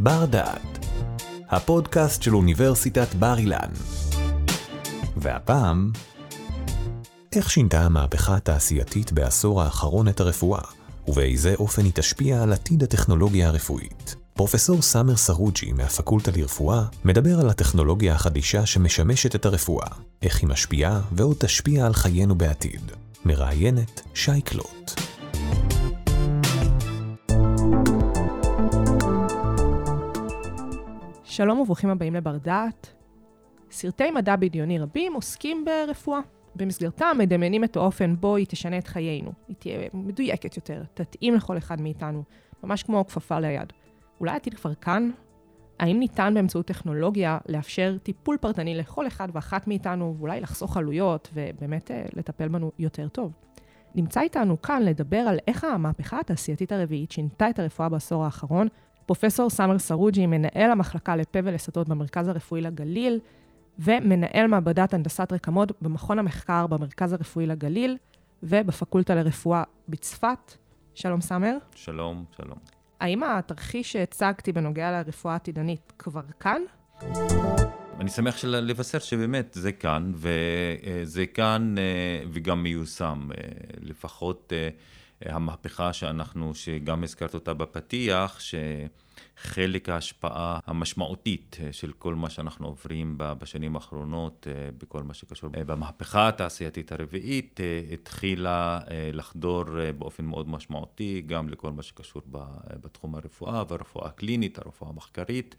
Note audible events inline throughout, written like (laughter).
בר דעת, הפודקאסט של אוניברסיטת בר אילן. והפעם, איך שינתה המהפכה התעשייתית בעשור האחרון את הרפואה, ובאיזה אופן היא תשפיע על עתיד הטכנולוגיה הרפואית. פרופסור סאמר סרוג'י מהפקולטה לרפואה מדבר על הטכנולוגיה החדישה שמשמשת את הרפואה, איך היא משפיעה ועוד תשפיע על חיינו בעתיד. מראיינת שי קלוט. שלום וברוכים הבאים לבר דעת. סרטי מדע בדיוני רבים עוסקים ברפואה. במסגרתם מדמיינים את האופן בו היא תשנה את חיינו. היא תהיה מדויקת יותר, תתאים לכל אחד מאיתנו, ממש כמו כפפה ליד. אולי העתיד כבר כאן? האם ניתן באמצעות טכנולוגיה לאפשר טיפול פרטני לכל אחד ואחת מאיתנו, ואולי לחסוך עלויות ובאמת אה, לטפל בנו יותר טוב? נמצא איתנו כאן לדבר על איך המהפכה התעשייתית הרביעית שינתה את הרפואה בעשור האחרון. פרופסור סאמר סרוג'י, מנהל המחלקה לפה ולסתות במרכז הרפואי לגליל, ומנהל מעבדת הנדסת רקמות במכון המחקר במרכז הרפואי לגליל, ובפקולטה לרפואה בצפת. שלום סאמר. שלום, שלום. האם התרחיש שהצגתי בנוגע לרפואה העתידנית כבר כאן? אני שמח לבשר שבאמת זה כאן, וזה כאן אה, וגם מיושם. אה, לפחות אה, המהפכה שאנחנו, שגם הזכרת אותה בפתיח, ש... חלק ההשפעה המשמעותית אה, של כל מה שאנחנו עוברים בשנים האחרונות אה, בכל מה שקשור אה, במהפכה התעשייתית הרביעית התחילה לחדור באופן מאוד משמעותי גם לכל מה שקשור בתחום הרפואה והרפואה הקלינית, הרפואה המחקרית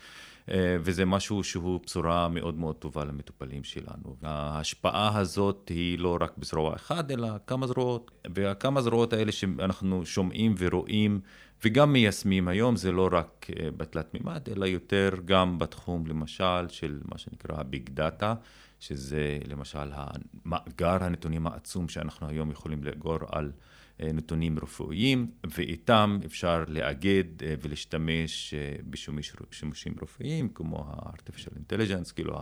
וזה משהו שהוא בשורה מאוד מאוד טובה למטופלים שלנו. ההשפעה הזאת היא לא רק בזרוע אחת אלא כמה זרועות והכמה זרועות האלה שאנחנו שומעים ורואים וגם מיישמים היום, זה לא רק אה, בתלת מימד, אלא יותר גם בתחום למשל של מה שנקרא הביג דאטה, שזה למשל המאגר הנתונים העצום שאנחנו היום יכולים לאגור על אה, נתונים רפואיים, ואיתם אפשר לאגד אה, ולהשתמש בשימושים רפואיים, כמו ה-artificial intelligence, כאילו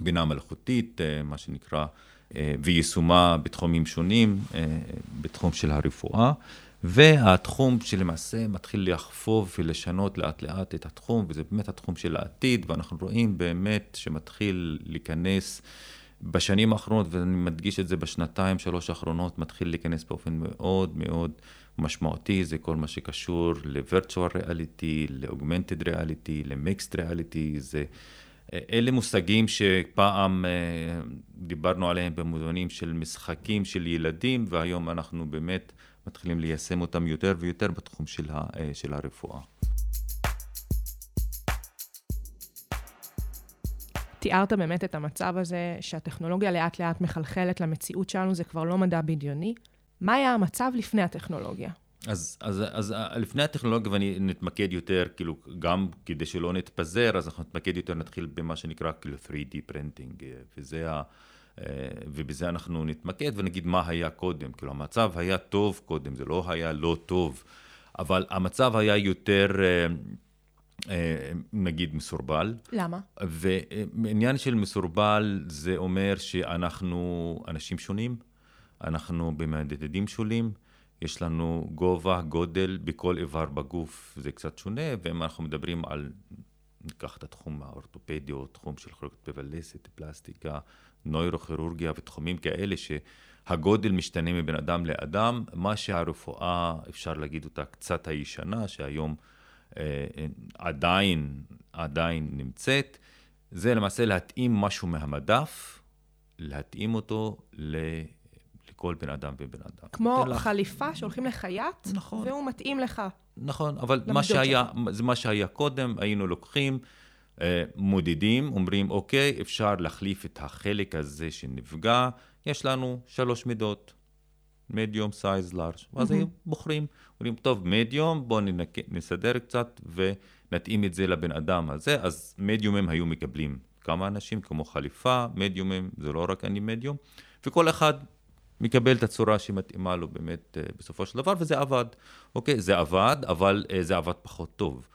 הבינה המלאכותית, מה שנקרא, ויישומה בתחומים שונים, בתחום של הרפואה. והתחום שלמעשה מתחיל לחפוב ולשנות לאט לאט את התחום, וזה באמת התחום של העתיד, ואנחנו רואים באמת שמתחיל להיכנס בשנים האחרונות, ואני מדגיש את זה בשנתיים, שלוש האחרונות, מתחיל להיכנס באופן מאוד מאוד משמעותי, זה כל מה שקשור ל-virtual reality, ל-augmented reality, ל-mixed reality, זה... אלה מושגים שפעם אה, דיברנו עליהם במובנים של משחקים של ילדים, והיום אנחנו באמת מתחילים ליישם אותם יותר ויותר בתחום של, ה, אה, של הרפואה. תיארת באמת את המצב הזה שהטכנולוגיה לאט לאט מחלחלת למציאות שלנו, זה כבר לא מדע בדיוני. מה היה המצב לפני הטכנולוגיה? אז, אז, אז אה, לפני הטכנולוגיה, ואני נתמקד יותר, כאילו, גם כדי שלא נתפזר, אז אנחנו נתמקד יותר, נתחיל במה שנקרא כאילו 3D printing, אה, וזה ה... אה, ובזה אנחנו נתמקד ונגיד מה היה קודם. כאילו, המצב היה טוב קודם, זה לא היה לא טוב, אבל המצב היה יותר... אה, נגיד מסורבל. למה? ועניין של מסורבל זה אומר שאנחנו אנשים שונים, אנחנו במדדים שונים, יש לנו גובה, גודל בכל איבר בגוף, זה קצת שונה, ואם אנחנו מדברים על, ניקח את התחום האורתופדי תחום של חלוקת פה ולסת, פלסטיקה, נוירוכירורגיה ותחומים כאלה שהגודל משתנה מבין אדם לאדם, מה שהרפואה, אפשר להגיד אותה קצת הישנה, שהיום עדיין, עדיין נמצאת, זה למעשה להתאים משהו מהמדף, להתאים אותו ל... לכל בן אדם ובן אדם. כמו חליפה לך... שהולכים לחייט, נכון. והוא מתאים לך. נכון, אבל מה שהיה, זה מה שהיה קודם, היינו לוקחים אה, מודדים, אומרים, אוקיי, אפשר להחליף את החלק הזה שנפגע, יש לנו שלוש מידות, מדיום, סייז, לארג', ואז היו בוחרים, אומרים, טוב, מדיום, בואו נסדר קצת ונתאים את זה לבן אדם הזה, אז מדיומים היו מקבלים כמה אנשים, כמו חליפה, מדיומים, זה לא רק אני מדיום, וכל אחד מקבל את הצורה שמתאימה לו באמת אה, בסופו של דבר, וזה עבד. אוקיי, זה עבד, אבל אה, זה עבד פחות טוב.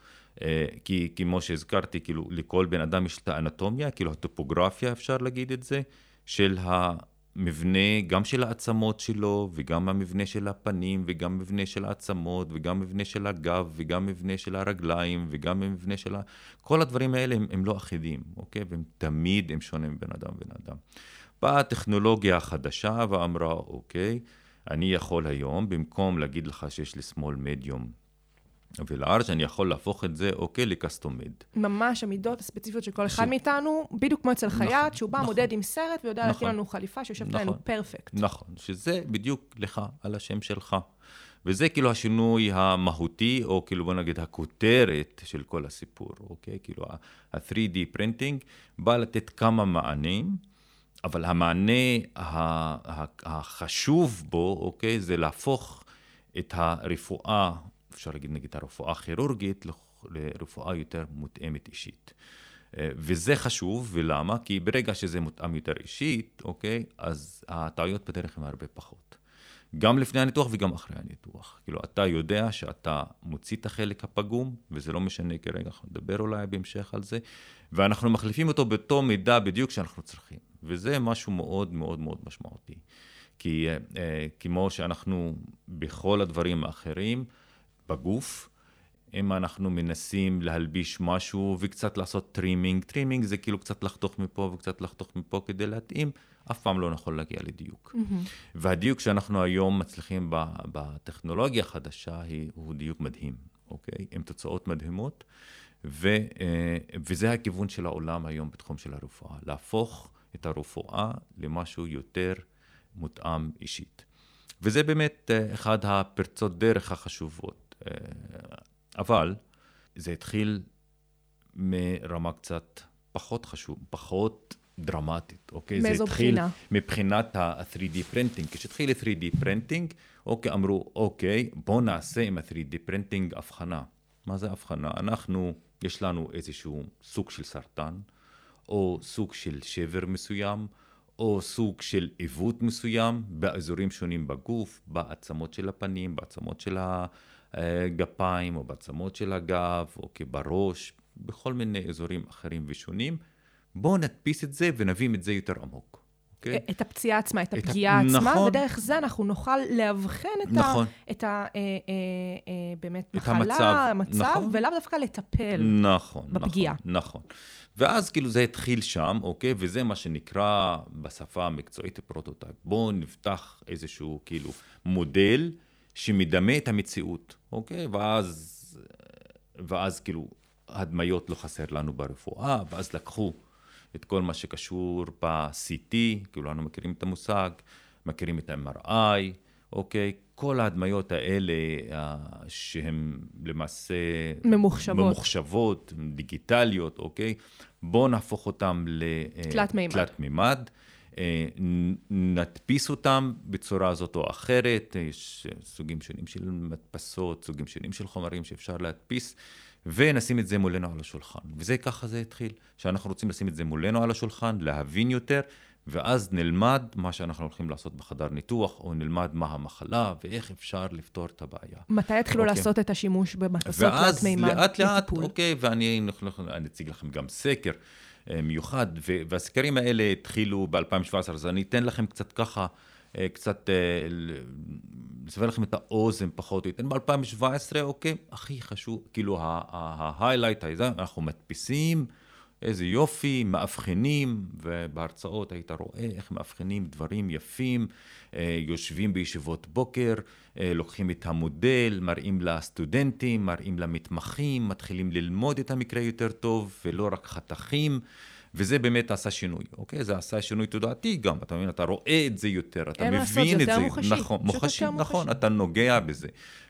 אה, כי כמו שהזכרתי, כאילו לכל בן אדם יש את האנטומיה, כאילו הטופוגרפיה אפשר להגיד את זה, של המבנה, גם של העצמות שלו, וגם המבנה של הפנים, וגם מבנה של העצמות, וגם מבנה של הגב, וגם מבנה של הרגליים, וגם מבנה של ה... כל הדברים האלה הם, הם לא אחידים, אוקיי? והם תמיד הם שונים בין אדם ובין אדם. באה הטכנולוגיה החדשה ואמרה, אוקיי, אני יכול היום, במקום להגיד לך שיש לי small medium ו large אני יכול להפוך את זה, אוקיי, ל customed. ממש המידות הספציפיות של כל אחד ש... מאיתנו, בדיוק כמו אצל חייט, נכון, שהוא בא, נכון, מודד עם סרט ויודע נכון, להתאים לנו חליפה שיושבת נכון, לנו perfect. נכון, שזה בדיוק לך, על השם שלך. וזה כאילו השינוי המהותי, או כאילו בוא נגיד הכותרת של כל הסיפור, אוקיי? כאילו ה-3D printing בא לתת כמה מענים, אבל המענה החשוב בו, אוקיי, זה להפוך את הרפואה אפשר להגיד נגיד הרפואה הכירורגית לרפואה יותר מותאמת אישית. אה, וזה חשוב, ולמה? כי ברגע שזה מותאם יותר אישית, אוקיי, אז הטעויות בדרך הן הרבה פחות. גם לפני הניתוח וגם אחרי הניתוח. כאילו, אתה יודע שאתה מוציא את החלק הפגום, וזה לא משנה כרגע, אנחנו נדבר אולי בהמשך על זה, ואנחנו מחליפים אותו באותו מידה בדיוק שאנחנו צריכים. וזה משהו מאוד מאוד מאוד משמעותי. כי אה, כמו שאנחנו בכל הדברים האחרים, בגוף. אם אנחנו מנסים להלביש משהו וקצת לעשות trimming, trimming זה כאילו קצת לחתוך מפה וקצת לחתוך מפה כדי להתאים, אף פעם לא יכול להגיע לדיוק. Mm-hmm. והדיוק שאנחנו היום מצליחים בטכנולוגיה החדשה היא, הוא דיוק מדהים, אוקיי? עם תוצאות מדהימות, ו, אה, וזה הכיוון של העולם היום בתחום של הרפואה, להפוך את הרפואה למשהו יותר מותאם אישית. וזה באמת אה, אחד הפרצות דרך החשובות. אה, אבל זה התחיל מרמה קצת פחות חשוב, פחות דרמטית, אוקיי? מאיזו בחינה? מבחינת ה-3D printing. כשהתחיל ה-3D printing, אוקיי, אמרו, אוקיי, בואו נעשה עם ה-3D printing אבחנה. מה זה אבחנה? אנחנו, יש לנו איזשהו סוג של סרטן, או סוג של שבר מסוים, או סוג של עיוות מסוים באזורים שונים בגוף, בעצמות של הפנים, בעצמות של ה... גפיים או בעצמות של הגב או בראש, בכל מיני אזורים אחרים ושונים. בואו נדפיס את זה ונבין את זה יותר עמוק. אוקיי? אוקיי? את הפציעה עצמה, את הפגיעה את עצמה, נכון, ודרך זה אנחנו נוכל לאבחן את נכון, ה... את ה... אה, אה, אה, באמת את מחלה, המצב, המצב נכון, ולאו דווקא לטפל נכון, בפגיעה. נכון, נכון. ואז כאילו זה התחיל שם, אוקיי? וזה מה שנקרא בשפה המקצועית prototype. בואו נפתח איזשהו כאילו מודל שמדמה את המציאות, אוקיי? ואז, ואז כאילו הדמיות לא חסר לנו ברפואה, ואז לקחו את כל מה שקשור ב-CT, כאילו אנחנו מכירים את המושג, מכירים את ה-MRI, אוקיי? כל ההדמיות האלה אה, שהן למעשה... ממוחשבות. ממוחשבות, דיגיטליות, אוקיי? בואו נהפוך אותן לתלת מימד. תלת מימד. אה, נדפיס אותם בצורה זאת או אחרת, יש סוגים שונים של מדפסות, סוגים שונים של חומרים שאפשר להדפיס, ונשים את זה מולנו על השולחן. וזה ככה זה התחיל, שאנחנו רוצים לשים את זה מולנו על השולחן, להבין יותר, ואז נלמד מה שאנחנו הולכים לעשות בחדר ניתוח, או נלמד מה המחלה ואיך אפשר לפתור את הבעיה. מתי התחילו אוקיי. לעשות את השימוש במטוסות תלת מימד? ואז לאט לאט, אוקיי, ואני אציג לכם גם סקר. אה, מיוחד, והסקרים האלה התחילו ב-2017, אז אני אתן לכם קצת ככה, אה, קצת אה, לסבר לכם את האוזן פחות או יותר. ב-2017, אוקיי, הכי חשוב, כאילו הזה, אנחנו מדפיסים, איזה יופי, מאבחנים, ובהרצאות היית רואה איך מאבחנים דברים יפים, יושבים בישיבות בוקר, לוקחים את המודל, מראים לסטודנטים, מראים למתמחים, מתחילים ללמוד את המקרה יותר טוב, ולא רק חתכים. וזה באמת עשה שינוי, אוקיי? זה עשה שינוי תודעתי גם, אתה מבין? אתה רואה את זה יותר, אתה מבין לעשות, את זה. יותר מוחשי. נכון, מוחשי, נכון, מוחשי. אתה נוגע בזה.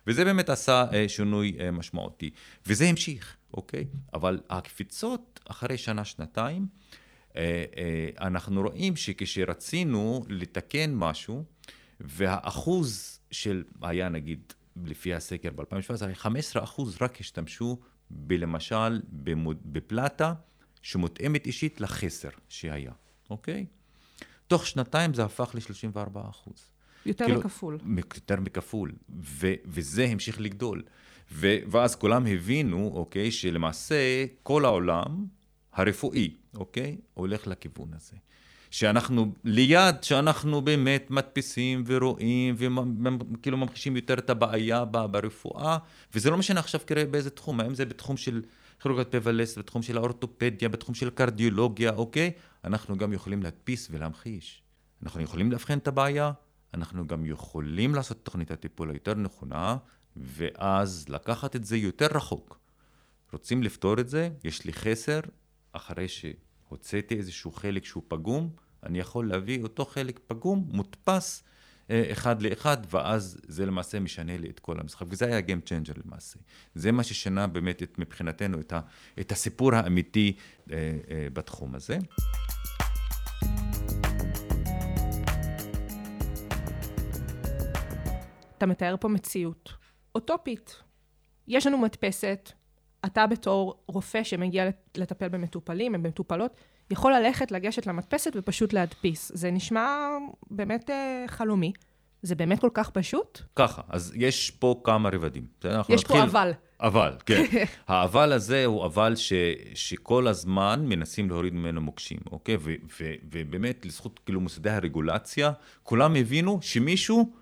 וזה באמת עשה אה, שינוי אה, משמעותי. וזה המשיך, אוקיי? אבל הקפיצות אחרי שנה, שנתיים, אה, אה, אנחנו רואים שכשרצינו לתקן משהו, והאחוז של, היה נגיד, לפי הסקר ב-2017, 15 אחוז רק השתמשו בלמשל בפלטה שמותאמת אישית לחסר שהיה, אוקיי? תוך שנתיים זה הפך ל-34 אחוז. יותר כאילו, מכפול. יותר מכפול, ו- וזה המשיך לגדול. ו- ואז כולם הבינו, אוקיי, שלמעשה כל העולם הרפואי, אוקיי, הולך לכיוון הזה. שאנחנו ליד, שאנחנו באמת מדפיסים ורואים וכאילו ממחישים יותר את הבעיה ברפואה, וזה לא משנה עכשיו כנראה באיזה תחום, האם זה בתחום של כירורגת פה ולסת, בתחום של האורתופדיה, בתחום של קרדיולוגיה, אוקיי? אנחנו גם יכולים להדפיס ולהמחיש. אנחנו יכולים לאבחן את הבעיה, אנחנו גם יכולים לעשות תוכנית הטיפול היותר נכונה, ואז לקחת את זה יותר רחוק. רוצים לפתור את זה, יש לי חסר, אחרי שהוצאתי איזשהו חלק שהוא פגום, אני יכול להביא אותו חלק פגום, מודפס, אה, אחד לאחד, ואז זה למעשה משנה לי את כל המשחק. וזה היה Game Changer למעשה. זה מה ששינה באמת את, מבחינתנו את, ה, את הסיפור האמיתי אה, אה, בתחום הזה. אתה מתאר פה מציאות אוטופית. יש לנו מדפסת, אתה בתור רופא שמגיע לטפל במטופלים, הם במטופלות, יכול ללכת, לגשת למדפסת ופשוט להדפיס. זה נשמע באמת אה, חלומי. זה באמת כל כך פשוט? ככה, אז יש פה כמה רבדים. יש נתחיל... פה אבל. אבל, כן. (laughs) האבל הזה הוא אבל ש, שכל הזמן מנסים להוריד ממנו מוקשים, אוקיי? ו, ו, ובאמת, לזכות כאילו מוסדי הרגולציה, כולם הבינו שמישהו,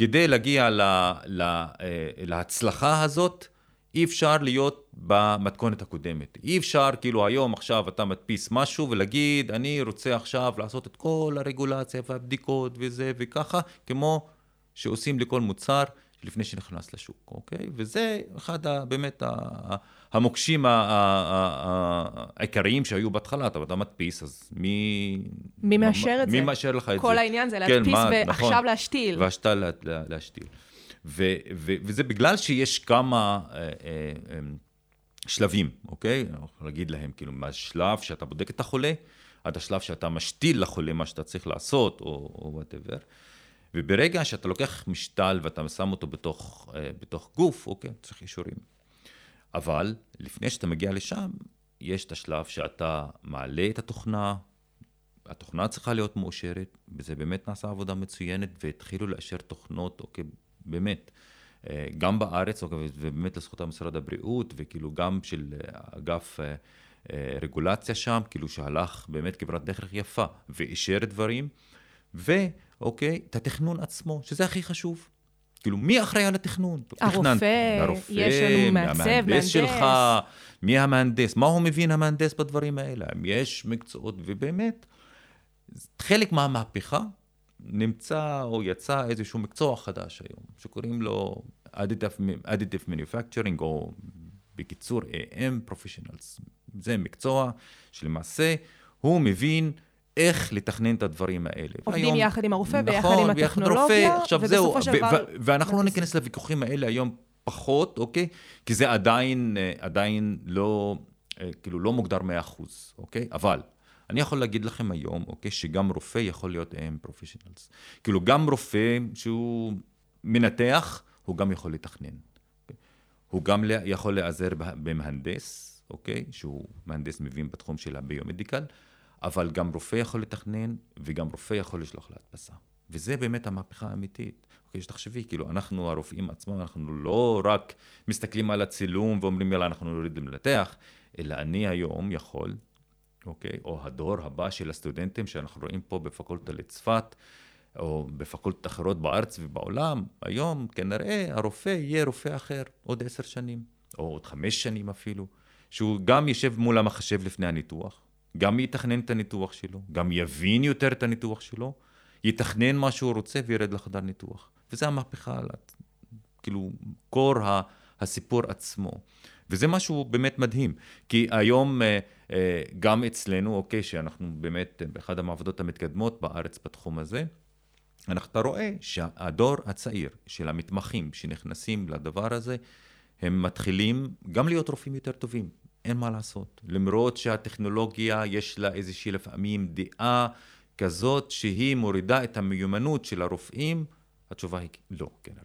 כדי להגיע לה, לה, אה, להצלחה הזאת, אי אפשר להיות במתכונת הקודמת. אי אפשר, כאילו היום עכשיו אתה מדפיס משהו ולהגיד, אני רוצה עכשיו לעשות את כל הרגולציה והבדיקות וזה וככה, כמו שעושים לכל מוצר לפני שנכנס לשוק, אוקיי? וזה אחד באמת ה, המוקשים העיקריים שהיו בהתחלה, אתה, מדפיס, אז מי... מי מאשר את זה? מי מאשר לך את זה? כל העניין זה כן, להדפיס ועכשיו נכון, להשתיל. ועכשיו לה, לה, להשתיל. וזה בגלל שיש כמה אה, אה, אה, שלבים, אוקיי? יכול להגיד להם, כאילו, מהשלב שאתה בודק את החולה, עד השלב שאתה משתיל לחולה מה שאתה צריך לעשות, או וואטאבר. וברגע שאתה לוקח משתל ואתה שם אותו בתוך, בתוך גוף, אוקיי, צריך אישורים. אבל לפני שאתה מגיע לשם, יש את השלב שאתה מעלה את התוכנה, התוכנה צריכה להיות מאושרת, וזה באמת נעשה עבודה מצוינת, והתחילו לאשר תוכנות, אוקיי, באמת. אה, גם בארץ, אוקיי, ובאמת לזכות משרד הבריאות, וכאילו גם של אה, אגף רגולציה שם, כאילו שהלך באמת כברת דרך יפה, ואישר דברים, ואוקיי, את התכנון עצמו, שזה הכי חשוב. כאילו, מי אחראי על התכנון? הרופא, הרופא יש לנו מעצב, מהנדס. שלך, מי המהנדס, מה הוא מבין המהנדס בדברים האלה? אם יש מקצועות, ובאמת, חלק מהמהפכה נמצא או יצא איזשהו מקצוע חדש היום, שקוראים לו additive, additive manufacturing, או בקיצור AM professionals. זה מקצוע שלמעשה הוא מבין איך לתכנן את הדברים האלה. עובדים והיום, יחד עם הרופא נכון, ויחד עם הטכנולוגיה, רופא, עכשיו זהו, של דבר... ואנחנו לא ניכנס לוויכוחים האלה היום פחות, אוקיי? כי זה עדיין, אה, עדיין לא, אה, כאילו לא מוגדר 100%, אוקיי? אבל אני יכול להגיד לכם היום, אוקיי, שגם רופא יכול להיות AM פרופישיונלס. כאילו גם רופא שהוא מנתח, הוא גם יכול לתכנן. אוקיי? הוא גם יכול להיעזר במהנדס, אוקיי? שהוא מהנדס מבין בתחום של הביומדיקל. אבל גם רופא יכול לתכנן, וגם רופא יכול לשלוח להדפסה. וזה באמת המהפכה האמיתית. אוקיי, שתחשבי, כאילו, אנחנו הרופאים עצמם, אנחנו לא רק מסתכלים על הצילום ואומרים, יאללה, אנחנו נוריד למנתח, אלא אני היום יכול, אוקיי, או הדור הבא של הסטודנטים שאנחנו רואים פה בפקולטה לצפת, או בפקולטות אחרות בארץ ובעולם, היום כנראה הרופא יהיה רופא אחר עוד עשר שנים, או עוד חמש שנים אפילו, שהוא גם יושב מול המחשב לפני הניתוח, גם יתכנן את הניתוח שלו, גם יבין יותר את הניתוח שלו, יתכנן מה שהוא רוצה וירד לחדר ניתוח. וזה המהפכה, כאילו, קור הסיפור עצמו. וזה משהו באמת מדהים, כי היום אה, אה, גם אצלנו, אוקיי, שאנחנו באמת באחד המעבדות המתקדמות בארץ בתחום הזה, אתה רואה שהדור הצעיר של המתמחים שנכנסים לדבר הזה, הם מתחילים גם להיות רופאים יותר טובים. אין מה לעשות. למרות שהטכנולוגיה יש לה איזושהי לפעמים דעה כזאת שהיא מורידה את המיומנות של הרופאים, התשובה היא לא, כנראה.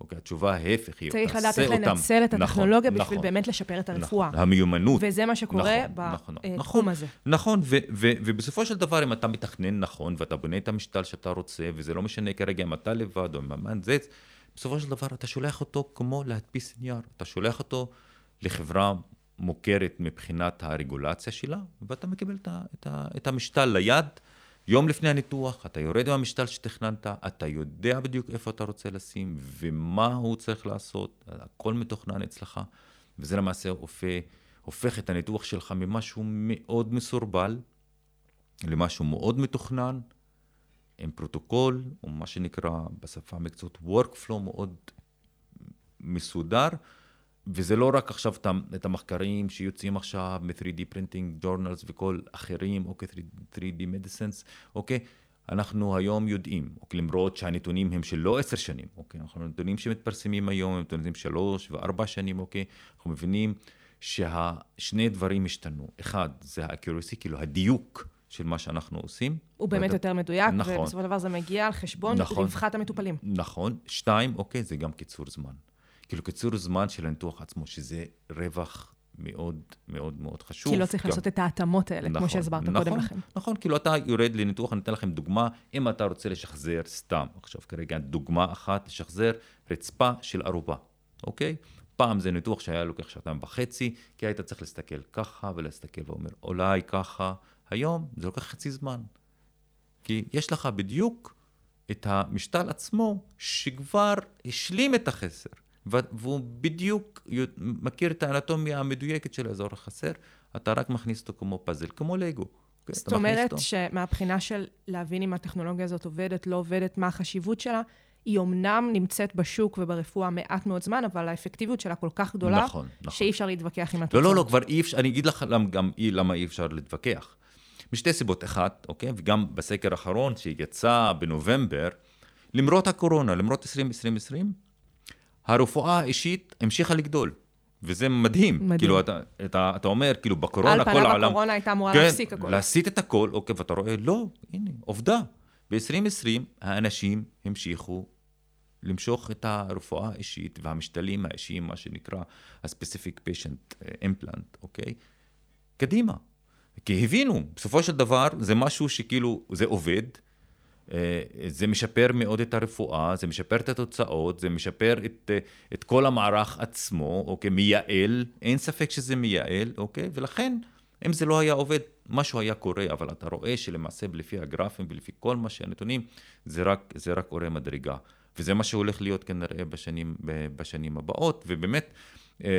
אוקיי, התשובה ההפך היא, צריך לדעת איך לנצל את הטכנולוגיה נכון, בשביל נכון, באמת לשפר את הרפואה. נכון, המיומנות. וזה מה שקורה נכון, בתחום נכון, נכון, הזה. נכון, ו- ו- ובסופו של דבר, אם אתה מתכנן נכון, ואתה בונה את המשתל שאתה רוצה, וזה לא משנה כרגע אם אתה לבד או אם המהנדס, בסופו של דבר אתה שולח אותו כמו להדפיס נייר. אתה שולח אותו לחברה מוכרת מבחינת הרגולציה שלה, ואתה מקבל את, את, את המשתל ליד, יום לפני הניתוח, אתה יורד עם המשתל שתכננת, אתה יודע בדיוק איפה אתה רוצה לשים ומה הוא צריך לעשות, הכל מתוכנן אצלך, וזה למעשה הופך, הופך את הניתוח שלך ממשהו מאוד מסורבל למשהו מאוד מתוכנן, עם פרוטוקול, או מה שנקרא בשפה המקצועית workflow מאוד מסודר, וזה לא רק עכשיו את המחקרים שיוצאים עכשיו מ-3D printing journals וכל אחרים, אוקיי, 3D medicines, אוקיי, אנחנו היום יודעים, אוקיי, למרות שהנתונים הם של לא עשר שנים, אוקיי, אנחנו נתונים שמתפרסמים היום הם נתונים שלוש וארבע שנים, אוקיי, אנחנו מבינים שהשני דברים השתנו. אחד, זה ה-accuracy, כאילו הדיוק. של מה שאנחנו עושים. הוא באמת ואתה... יותר מדויק, נכון. ובסופו של דבר זה מגיע על חשבון נכון, רווחת המטופלים. נכון. שתיים, אוקיי, זה גם קיצור זמן. כאילו קיצור זמן של הניתוח עצמו, שזה רווח מאוד מאוד מאוד חשוב. כי לא צריך גם... לעשות את ההתאמות האלה, נכון, כמו שהסברת נכון, קודם לכן. נכון, כאילו אתה יורד לניתוח, אני אתן לכם דוגמה, אם אתה רוצה לשחזר סתם, עכשיו כרגע דוגמה אחת, לשחזר רצפה של ערובה, אוקיי? פעם זה ניתוח שהיה לוקח שעתיים וחצי, כי היית צריך להסתכל ככה ולהסתכל ואומר, אולי ככה, היום זה לוקח חצי זמן. כי יש לך בדיוק את המשתל עצמו שכבר השלים את החסר. והוא בדיוק מכיר את האנטומיה המדויקת של האזור החסר, אתה רק מכניס אותו כמו פאזל, כמו לגו. Okay, זאת אומרת שמהבחינה של להבין אם הטכנולוגיה הזאת עובדת, לא עובדת, מה החשיבות שלה, היא אומנם נמצאת בשוק וברפואה מעט מאוד זמן, אבל האפקטיביות שלה כל כך גדולה, נכון, נכון. שאי אפשר להתווכח עם התוצאות. לא, לא, לא, כבר אי אפשר, אני אגיד לך גם אי, למה אי אפשר להתווכח. משתי סיבות. אחת, אוקיי, וגם בסקר האחרון שיצא בנובמבר, למרות הקורונה, למרות 2020, הרפואה האישית המשיכה לגדול. וזה מדהים. מדהים. כאילו, אתה, אתה, אתה אומר, כאילו, בקורונה, כל העולם... על פניו הקורונה הייתה אמורה כן, להפסיק הכל. להסיט את הכל, אוקיי, ואתה רואה, לא, הנה, עובדה. ב-2020 האנשים המשיכו למשוך את הרפואה האישית והמשתלים האישיים, מה שנקרא ה-specific patient אה, implant, אוקיי? קדימה. כי הבינו, בסופו של דבר זה משהו שכאילו, זה עובד, זה משפר מאוד את הרפואה, זה משפר את התוצאות, זה משפר את, אה, את כל המערך עצמו, אוקיי? מייעל, אין ספק שזה מייעל, אוקיי? ולכן, אם זה לא היה עובד, משהו היה קורה, אבל אתה רואה שלמעשה לפי הגרפים ולפי כל מה שהנתונים, זה רק, זה רק עולה מדרגה. וזה מה שהולך להיות כנראה בשנים, בשנים הבאות, ובאמת, אה,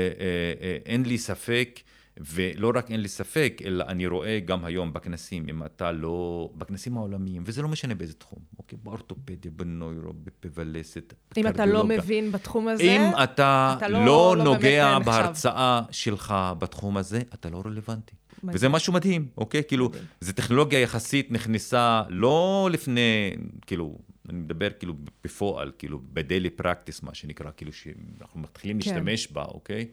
אין לי ספק ולא רק אין לי ספק, אלא אני רואה גם היום בכנסים, אם אתה לא, בכנסים העולמיים, וזה לא משנה באיזה תחום, אוקיי? באורתופדיה, בנוירו, בפבלסת, אם אתה לא מבין בתחום הזה, אם אתה, אתה לא, לא, לא נוגע בהרצאה שלך בתחום הזה, אתה לא רלוונטי. מדהים. וזה משהו מדהים, אוקיי? כאילו, זו טכנולוגיה יחסית נכנסה לא לפני, כאילו, אני מדבר כאילו בפועל, כאילו, בדיילי פרקטיס, מה שנקרא, כאילו, שאנחנו מתחילים כן. להשתמש בה, אוקיי?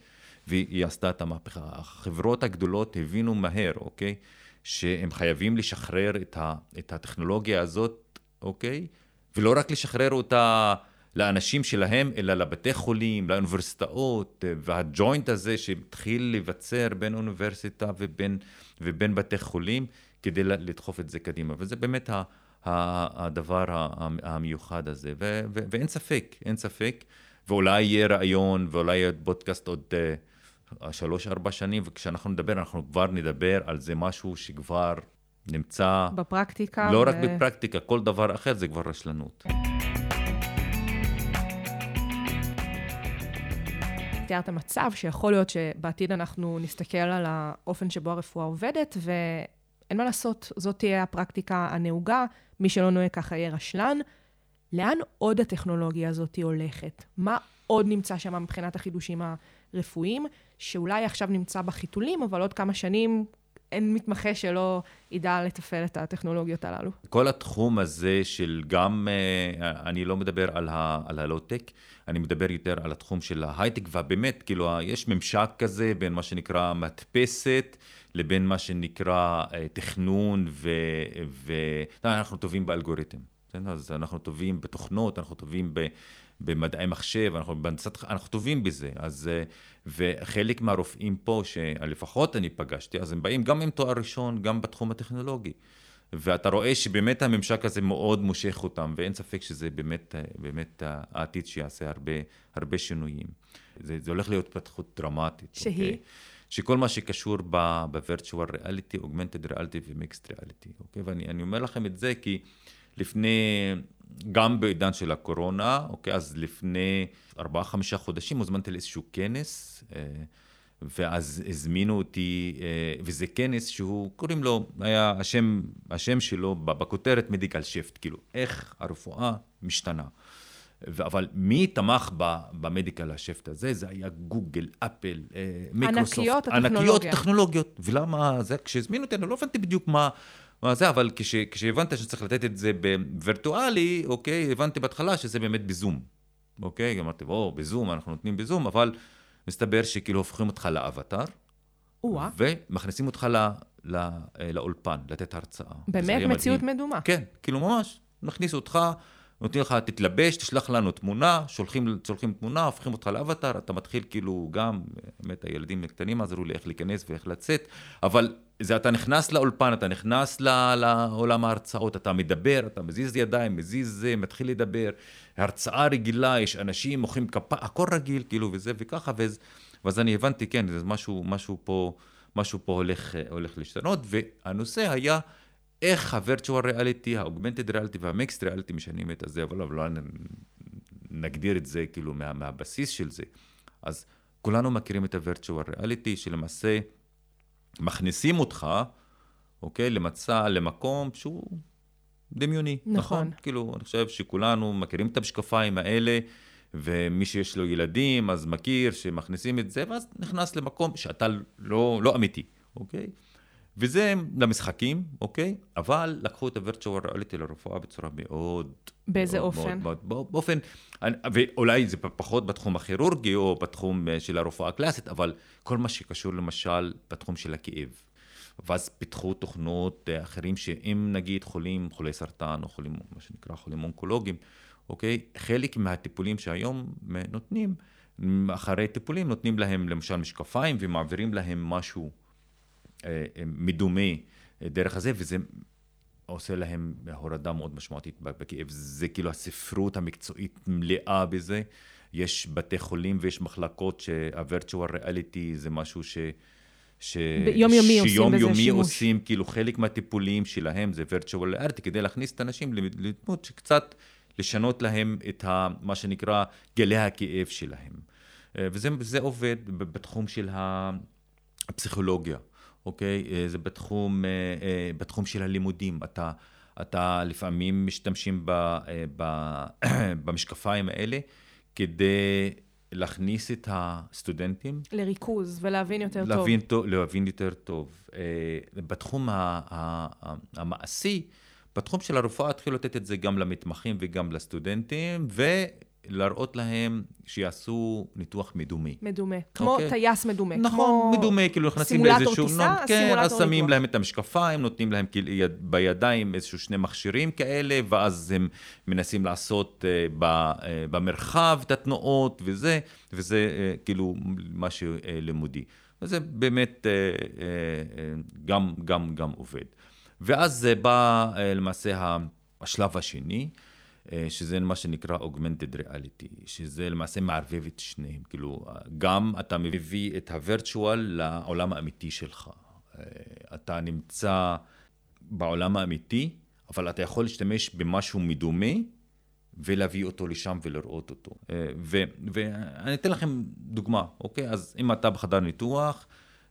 והיא עשתה את המהפכה. החברות הגדולות הבינו מהר, אוקיי? שהם חייבים לשחרר את, ה, את הטכנולוגיה הזאת, אוקיי? ולא רק לשחרר אותה לאנשים שלהם, אלא לבתי חולים, לאוניברסיטאות, והג'וינט הזה שהתחיל להיווצר בין אוניברסיטה ובין, ובין בתי חולים, כדי לדחוף את זה קדימה. וזה באמת ה, ה, הדבר המיוחד הזה. ו, ו, ואין ספק, אין ספק. ואולי יהיה רעיון, ואולי יהיה פודקאסט עוד... Uh, שלוש-ארבע שנים, וכשאנחנו נדבר, אנחנו כבר נדבר על זה משהו שכבר נמצא... בפרקטיקה. לא ו... רק בפרקטיקה, כל דבר אחר זה כבר רשלנות. תיארת מצב שיכול להיות שבעתיד אנחנו נסתכל על האופן שבו הרפואה עובדת, ואין מה לעשות, זאת תהיה הפרקטיקה הנהוגה, מי שלא נוהג ככה יהיה רשלן. לאן עוד הטכנולוגיה הזאת הולכת? מה עוד נמצא שם מבחינת החידושים הרפואיים, שאולי עכשיו נמצא בחיתולים, אבל עוד כמה שנים אין מתמחה שלא ידע לתפעל את הטכנולוגיות הללו. כל התחום הזה של גם, אה, אני לא מדבר על, על הלואו-טק, אני מדבר יותר על התחום של ההייטק, ובאמת, כאילו, יש ממשק כזה בין מה שנקרא מדפסת, לבין מה שנקרא אה, תכנון, ו... ו... אנחנו טובים באלגוריתם. אז אנחנו טובים בתוכנות, אנחנו טובים ב... במדעי מחשב, אנחנו, בנצת, אנחנו טובים בזה. אז, אה, וחלק מהרופאים פה, שלפחות אני פגשתי, אז הם באים גם עם תואר ראשון, גם בתחום הטכנולוגי. ואתה רואה שבאמת הממשק הזה מאוד מושך אותם, ואין ספק שזה באמת, אה, באמת העתיד שיעשה הרבה, הרבה שינויים. זה, זה הולך להיות התפתחות דרמטית. שהיא? Okay? אוקיי? שכל מה שקשור ב-virtual reality, augmented reality ו-mixed reality, אוקיי? ואני אומר לכם את זה כי לפני, גם בעידן של הקורונה, אוקיי? אז לפני ארבעה-חמישה חודשים הוזמנתי לאיזשהו כנס. אה, ואז הזמינו אותי, אה, וזה כנס שהוא, קוראים לו, היה השם, השם שלו בכותרת medical shift, כאילו, איך הרפואה משתנה. אבל מי תמך ב medical ה shift הזה? זה היה גוגל, אפל, אה, מיקרוסופט. ענקיות הטכנולוגיה. ענקיות טכנולוגיות. ולמה זה? כשהזמינו אותי, אני לא הבנתי בדיוק מה... מה זה, אבל כש, כשהבנתי שצריך לתת את זה בווירטואלי, אוקיי, הבנתי בהתחלה שזה באמת בזום. אוקיי, אמרתי, או, בזום, אנחנו נותנים בזום, אבל מסתבר שכאילו הופכים אותך לאבטאר, ומכניסים אותך ל, ל, אה, לאולפן, לתת הרצאה. באמת מציאות מדהים. מדומה. כן, כאילו ממש, מכניסו אותך, נותנים לך, תתלבש, תשלח לנו תמונה, שולחים, שולחים תמונה, הופכים אותך לאבטאר, אתה מתחיל כאילו גם, באמת הילדים הקטנים עזרו לי איך להיכנס ואיך לצאת, אבל זה אתה נכנס לאולפן, אתה נכנס לעולם ההרצאות, אתה מדבר, אתה מזיז ידיים, מזיז זה, מתחיל לדבר, הרצאה רגילה, יש אנשים מוחאים כפה, הכל רגיל, כאילו, וזה וככה, ואז, ואז אני הבנתי, כן, זה משהו, משהו פה, משהו פה הולך, הולך להשתנות, והנושא היה איך ה-virtual reality, ה-augmented reality וה-mixed reality משנים את הזה, אבל לא נגדיר את זה כאילו מה, מהבסיס של זה. אז כולנו מכירים את ה-virtual reality, שלמעשה מכניסים אותך, אוקיי, למצע, למקום שהוא דמיוני. נכון. נכון? כאילו, אני חושב שכולנו מכירים את המשקפיים האלה, ומי שיש לו ילדים, אז מכיר שמכניסים את זה, ואז נכנס למקום שאתה לא, לא אמיתי, אוקיי? וזה למשחקים, אוקיי? אבל לקחו את ה-virtual reality לרפואה בצורה מאוד... באיזה מאוד, אופן? מאוד, מאוד, באופן, ואולי זה פחות בתחום הכירורגי או בתחום אה, של הרפואה הקלאסית, אבל כל מה שקשור למשל בתחום של הכאב. ואז פיתחו תוכנות אה, אחרים שאם נגיד חולים, חולי סרטן או חולים, מה שנקרא חולים אונקולוגיים, אוקיי? חלק מהטיפולים שהיום נותנים, אחרי טיפולים נותנים להם למשל משקפיים ומעבירים להם משהו אה, אה, מדומה דרך הזה, וזה עושה להם הורדה מאוד משמעותית בכאב. זה כאילו הספרות המקצועית מלאה בזה. יש בתי חולים ויש מחלקות שה-virtual reality זה משהו ש... ש... יומיומי עושים בזה שימוש. שיומיומי עושים, כאילו חלק מהטיפולים שלהם זה virtual reality, כדי להכניס את האנשים לדמות שקצת לשנות להם את ה, מה שנקרא גלי הכאב שלהם. אה, וזה עובד בתחום של הפסיכולוגיה. אוקיי? אה, זה בתחום, אה, אה, בתחום של הלימודים. אתה, אתה לפעמים משתמשים ב, ב, (clears throat) במשקפיים האלה כדי להכניס את הסטודנטים. לריכוז ולהבין יותר להבין טוב. להבין יותר טוב. בתחום המעשי, בתחום של הרפואה התחילו לתת את זה גם למתמחים וגם לסטודנטים, ו... להראות להם שיעשו ניתוח מדומה. מדומה, כמו okay. אוקיי? טייס מדומה. נכון, כמו מדומה, כאילו נכנסים לאיזשהו... סימולטור טיסה, כן, סימולטור אז שמים להם את המשקפיים, נותנים להם כאילו בידיים איזשהו שני מכשירים כאלה, ואז הם מנסים לעשות uh, ב, uh, במרחב את התנועות וזה, וזה uh, כאילו משהו לימודי. וזה באמת גם, גם, גם עובד. ואז uh, בא למעשה השלב השני. אה, שזה מה שנקרא Augmented Reality, שזה למעשה מערבב את שניהם. כאילו, גם אתה מביא את הווירטואל לעולם האמיתי שלך. אה, אתה נמצא בעולם האמיתי, אבל אתה יכול להשתמש במשהו מדומה ולהביא אותו לשם ולראות אותו. אה, ואני אתן לכם דוגמה, אוקיי? אז אם אתה בחדר ניתוח,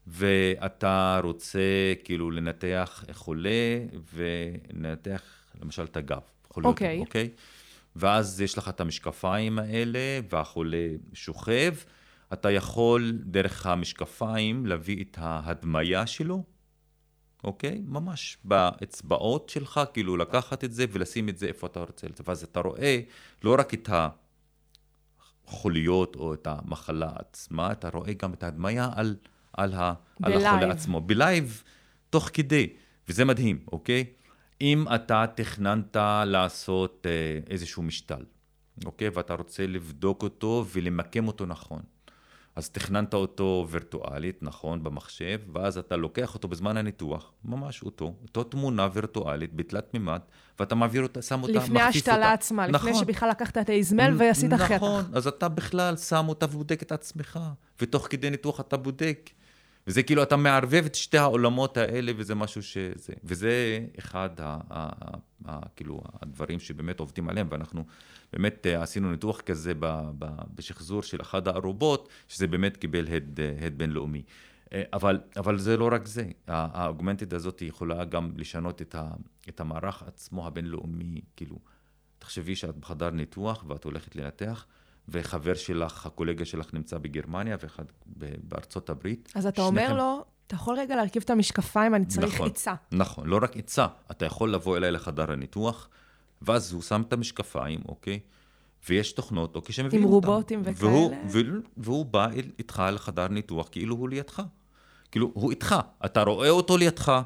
ואתה רוצה כאילו לנתח חולה ולנתח למשל את הגב. יכול להיות, אוקיי. אוקיי? ואז יש לך את המשקפיים האלה, והחולה שוכב. אתה יכול דרך המשקפיים להביא את ההדמיה שלו, אוקיי? ממש באצבעות שלך, כאילו לקחת את זה ולשים את זה איפה אתה רוצה. ואז אתה רואה לא רק את החוליות או את המחלה עצמה, אתה רואה גם את ההדמיה על, על, ה, על החולה עצמו. בלייב, תוך כדי, וזה מדהים, אוקיי? אם אתה תכננת לעשות אה, איזשהו משתל, אוקיי? ואתה רוצה לבדוק אותו ולמקם אותו נכון. אז תכננת אותו וירטואלית, נכון, במחשב, ואז אתה לוקח אותו בזמן הניתוח, ממש אותו, אותו תמונה וירטואלית בתלת מימד, ואתה מעביר אותה, שם אותה, לפני ההשתלה עצמה, נכון. לפני שבכלל לקחת את האזמל ועשית נכון, חטח. נכון, אז אתה בכלל שם אותה ובודק את עצמך, ותוך כדי ניתוח אתה בודק וזה כאילו, אתה מערבב את שתי העולמות האלה, וזה משהו שזה... וזה אחד, ה, ה, ה, כאילו, הדברים שבאמת עובדים עליהם, ואנחנו באמת אה, עשינו ניתוח כזה ב, ב, בשחזור של אחד הארובות, שזה באמת קיבל הד, הד בינלאומי. אה, אבל, אבל זה לא רק זה, האוגמנטד הזאת יכולה גם לשנות את, ה, את המערך עצמו הבינלאומי, כאילו, תחשבי שאת בחדר ניתוח ואת הולכת לנתח, וחבר שלך, הקולגה שלך נמצא בגרמניה ואחד בארצות הברית. אז אתה אומר לו, אתה יכול רגע להרכיב את המשקפיים, אני צריך נכון, עצה. נכון, לא רק עצה, אתה יכול לבוא אליי לחדר הניתוח, ואז הוא שם את המשקפיים, אוקיי? ויש תוכנות, אוקיי, שמביאים עם אותם. רובוטים וכאלה? והוא, והוא, והוא בא איתך לחדר ניתוח כאילו הוא לידך. כאילו, הוא איתך, אתה רואה אותו לידך,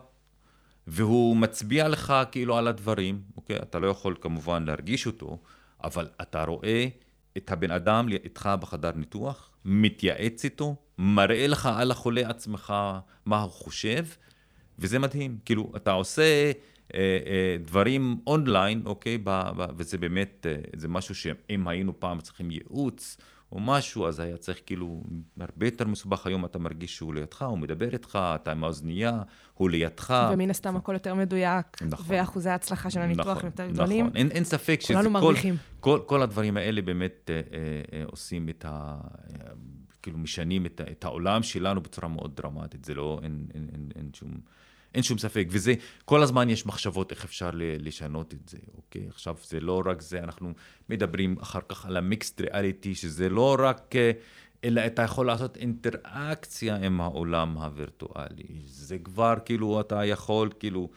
והוא מצביע לך כאילו על הדברים, אוקיי? אתה לא יכול כמובן להרגיש אותו, אבל אתה רואה את הבן אדם איתך בחדר ניתוח, מתייעץ איתו, מראה לך על החולה עצמך מה הוא חושב, וזה מדהים. כאילו, אתה עושה אה, אה, דברים אונליין, אוקיי? ב, ב, וזה באמת, אה, זה משהו שאם היינו פעם צריכים ייעוץ, או משהו, אז היה צריך כאילו, הרבה יותר מסובך היום, אתה מרגיש שהוא לידך, הוא מדבר איתך, אתה עם האוזנייה, הוא לידך. ומן הסתם הכל יותר מדויק, נכון. ואחוזי ההצלחה של הניתוח נכון, יותר גדולים. נכון, אין, אין ספק שזה כל. כל, כל הדברים האלה באמת אה, אה, עושים את ה... אה, כאילו משנים את, את העולם שלנו בצורה מאוד דרמטית, זה לא, אין, אין, אין, אין שום... אין שום ספק, וזה, כל הזמן יש מחשבות איך אפשר לשנות את זה, אוקיי? עכשיו, זה לא רק זה, אנחנו מדברים אחר כך על המיקסט ריאליטי, שזה לא רק, אה, אלא אתה יכול לעשות אינטראקציה עם העולם הווירטואלי. זה כבר, כאילו, אתה יכול, כאילו,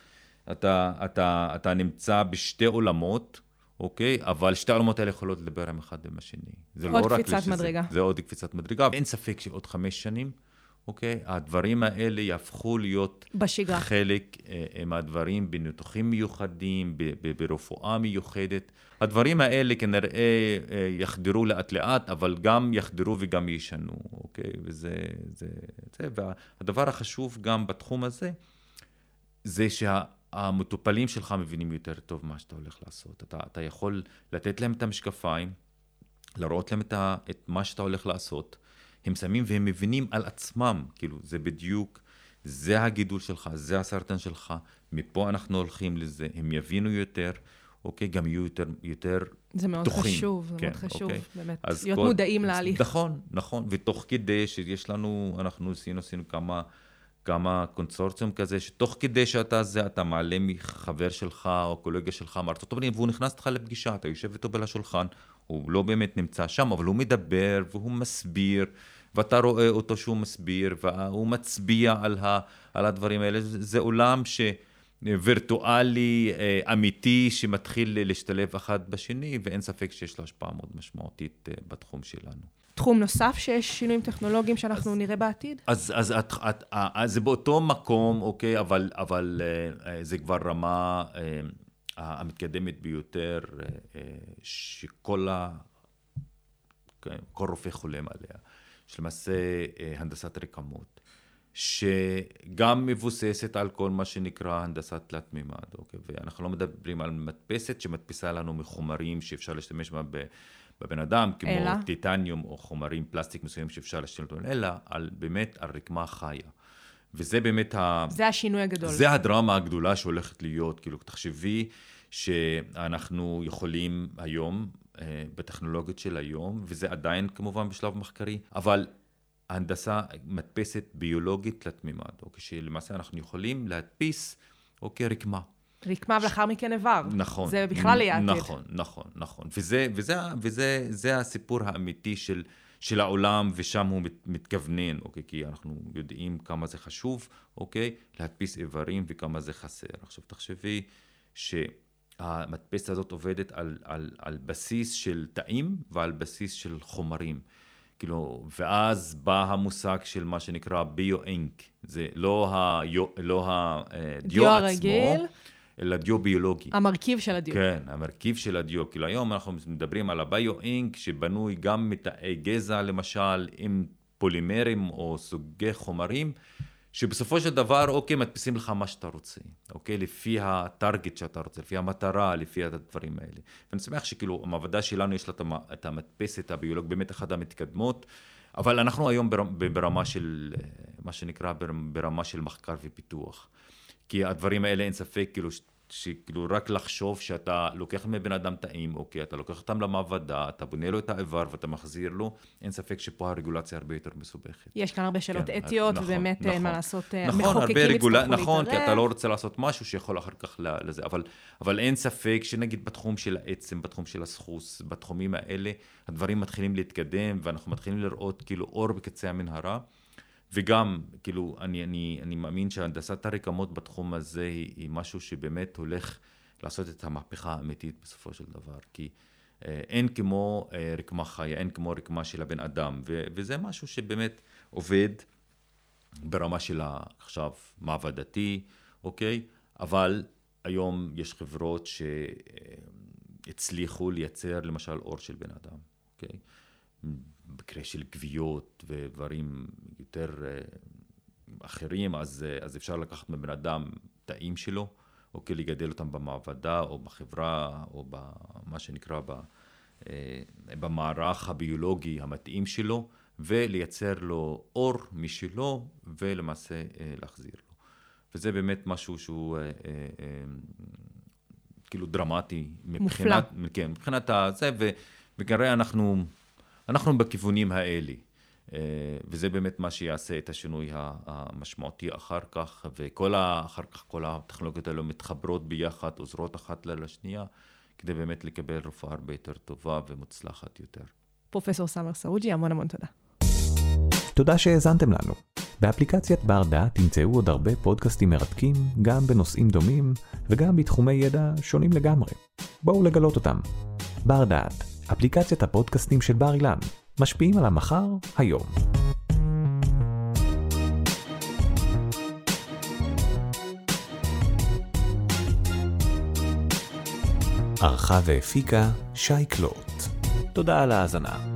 אתה, אתה, אתה נמצא בשתי עולמות, אוקיי? אבל שתי העולמות האלה יכולות לדבר עם אחד עם השני. זה עוד לא רק קפיצת מדרגה. זה עוד קפיצת מדרגה. אין ספק שעוד חמש שנים, אוקיי? הדברים האלה יהפכו להיות בשגרה. חלק אה, מהדברים בניתוחים מיוחדים, ב- ב- ברפואה מיוחדת. הדברים האלה כנראה אה, יחדרו לאט לאט, אבל גם יחדרו וגם ישנו, אוקיי? וזה... זה, זה. והדבר החשוב גם בתחום הזה, זה שהמטופלים שלך מבינים יותר טוב מה שאתה הולך לעשות. אתה, אתה יכול לתת להם את המשקפיים, להראות להם את, ה, את מה שאתה הולך לעשות. הם שמים והם מבינים על עצמם, כאילו, זה בדיוק, זה הגידול שלך, זה הסרטן שלך, מפה אנחנו הולכים לזה, הם יבינו יותר, אוקיי? גם יהיו יותר, יותר זה מאוד פתוחים. חשוב, זה כן, מאוד חשוב, אוקיי? באמת, להיות כל- מודעים להליך. נכון, נכון, ותוך כדי שיש לנו, אנחנו עשינו, עשינו כמה, כמה קונסורציום כזה, שתוך כדי שאתה זה, אתה מעלה מחבר שלך או קולגה שלך מארצות הברית, והוא נכנס איתך לפגישה, אתה יושב איתו על השולחן, הוא לא באמת נמצא שם, אבל הוא מדבר והוא מסביר, ואתה רואה אותו שהוא מסביר, והוא מצביע על, ה, על הדברים האלה. זה, זה עולם ש... וירטואלי, אה, אמיתי, שמתחיל להשתלב אחד בשני, ואין ספק שיש לו השפעה מאוד משמעותית אה, בתחום שלנו. תחום נוסף שיש שינויים טכנולוגיים שאנחנו נראה בעתיד? אז, אז את, את, אה, זה באותו מקום, אוקיי, אבל, אבל אה, זה כבר רמה המתקדמת ביותר, שכל ה... כן, כל רופא חולם עליה, שלמעשה אה, הנדסת רקמות, שגם מבוססת על כל מה שנקרא הנדסת תלת מימד, אוקיי? ואנחנו לא מדברים על מדפסת שמדפיסה לנו מחומרים שאפשר להשתמש בה בבן אדם, כמו אלא? טיטניום או חומרים פלסטיק מסוימים שאפשר להשתמש בהם, אלא על, באמת על רקמה חיה. וזה באמת ה... זה השינוי הגדול. זה הדרמה הגדולה שהולכת להיות, כאילו, תחשבי שאנחנו יכולים היום, בטכנולוגיות של היום, וזה עדיין כמובן בשלב מחקרי, אבל הנדסה, מדפסת ביולוגית תלת מימד, אוקיי, שלמעשה אנחנו יכולים להדפיס, אוקיי, רקמה. רקמה ולאחר מכן איבר. נכון. זה בכלל יהיה עתיד. נכון, נכון, נכון. וזה, וזה, וזה זה הסיפור האמיתי של, של העולם, ושם הוא מת, מתכוונן, אוקיי? כי אנחנו יודעים כמה זה חשוב, אוקיי? להדפיס איברים וכמה זה חסר. עכשיו, תחשבי שהמדפסת הזאת עובדת על, על, על בסיס של תאים ועל בסיס של חומרים. כאילו, ואז בא המושג של מה שנקרא ביו-אינק. זה לא, היו, לא הדיו דיו עצמו, הרגיל. אלא דיו ביולוגי. המרכיב של הדיוק. כן, המרכיב של הדיו. כאילו היום אנחנו מדברים על הביו-אינק שבנוי גם מתאי גזע למשל, עם פולימרים או סוגי חומרים, שבסופו של דבר, אוקיי, מדפיסים לך מה שאתה רוצה, אוקיי? לפי הטארגט שאתה רוצה, לפי המטרה, לפי הדברים האלה. ואני שמח שכאילו, המעבדה שלנו יש לה את המ- את המדפסת הביולוגית, באמת אחת המתקדמות. אבל אנחנו היום ברמה של, מה שנקרא, ברמה של מחקר ופיתוח. כי הדברים האלה אין ספק, כאילו, שכאילו רק לחשוב שאתה לוקח מבן אדם תאים, אוקיי, אתה לוקח אותם למעבדה, אתה בונה לו את האיבר ואתה מחזיר לו, אין ספק שפה הרגולציה הרבה יותר מסובכת. יש כאן הרבה שאלות כן, אתיות, נכון, ובאמת נכון, אין מה לעשות, אה, נכון, המחוקקים יצטרכו להתערב. נכון, כי אתה לא רוצה לעשות משהו שיכול אחר כך לזה, אבל, אבל אין ספק שנגיד בתחום של העצם, בתחום של הסחוס, בתחומים האלה, הדברים מתחילים להתקדם, ואנחנו מתחילים לראות כאילו אור בקצה המנהרה. וגם, כאילו, אני, אני, אני מאמין שהנדסת הרקמות בתחום הזה היא, היא משהו שבאמת הולך לעשות את המהפכה האמיתית בסופו של דבר. כי אה, אין כמו אה, רקמה חיה, אין כמו רקמה של הבן אדם, ו, וזה משהו שבאמת עובד ברמה של עכשיו מעבדתי, אוקיי? אבל היום יש חברות שהצליחו לייצר למשל אור של בן אדם, אוקיי? במקרה של גוויות ודברים יותר אה, אחרים, אז, אה, אז אפשר לקחת מבן אדם תאים שלו, אוקיי, לגדל אותם במעבדה או בחברה או במה שנקרא ב, אה, במערך הביולוגי המתאים שלו, ולייצר לו אור משלו ולמעשה להחזיר לו. וזה באמת משהו שהוא כאילו דרמטי מבחינת, מופלא. כן, מבחינת הזה, וכנראה אנחנו אנחנו בכיוונים האלה. אה, וזה באמת מה שיעשה את השינוי המשמעותי אחר כך, וכל ה, אחר כך כל הטכנולוגיות האלו מתחברות ביחד, עוזרות אחת לשנייה, כדי באמת לקבל רפואה הרבה יותר טובה ומוצלחת יותר. פרופסור סאמר סעוג'י, המון המון תודה. תודה שהאזנתם לנו. באפליקציית בר דעת תמצאו עוד הרבה פודקאסטים מרתקים, גם בנושאים דומים וגם בתחומי ידע שונים לגמרי. בואו לגלות אותם. בר דעת אפליקציית הפודקאסטים של בר אילן, משפיעים על המחר, היום. ערכה והפיקה שי קלוט. תודה על ההאזנה.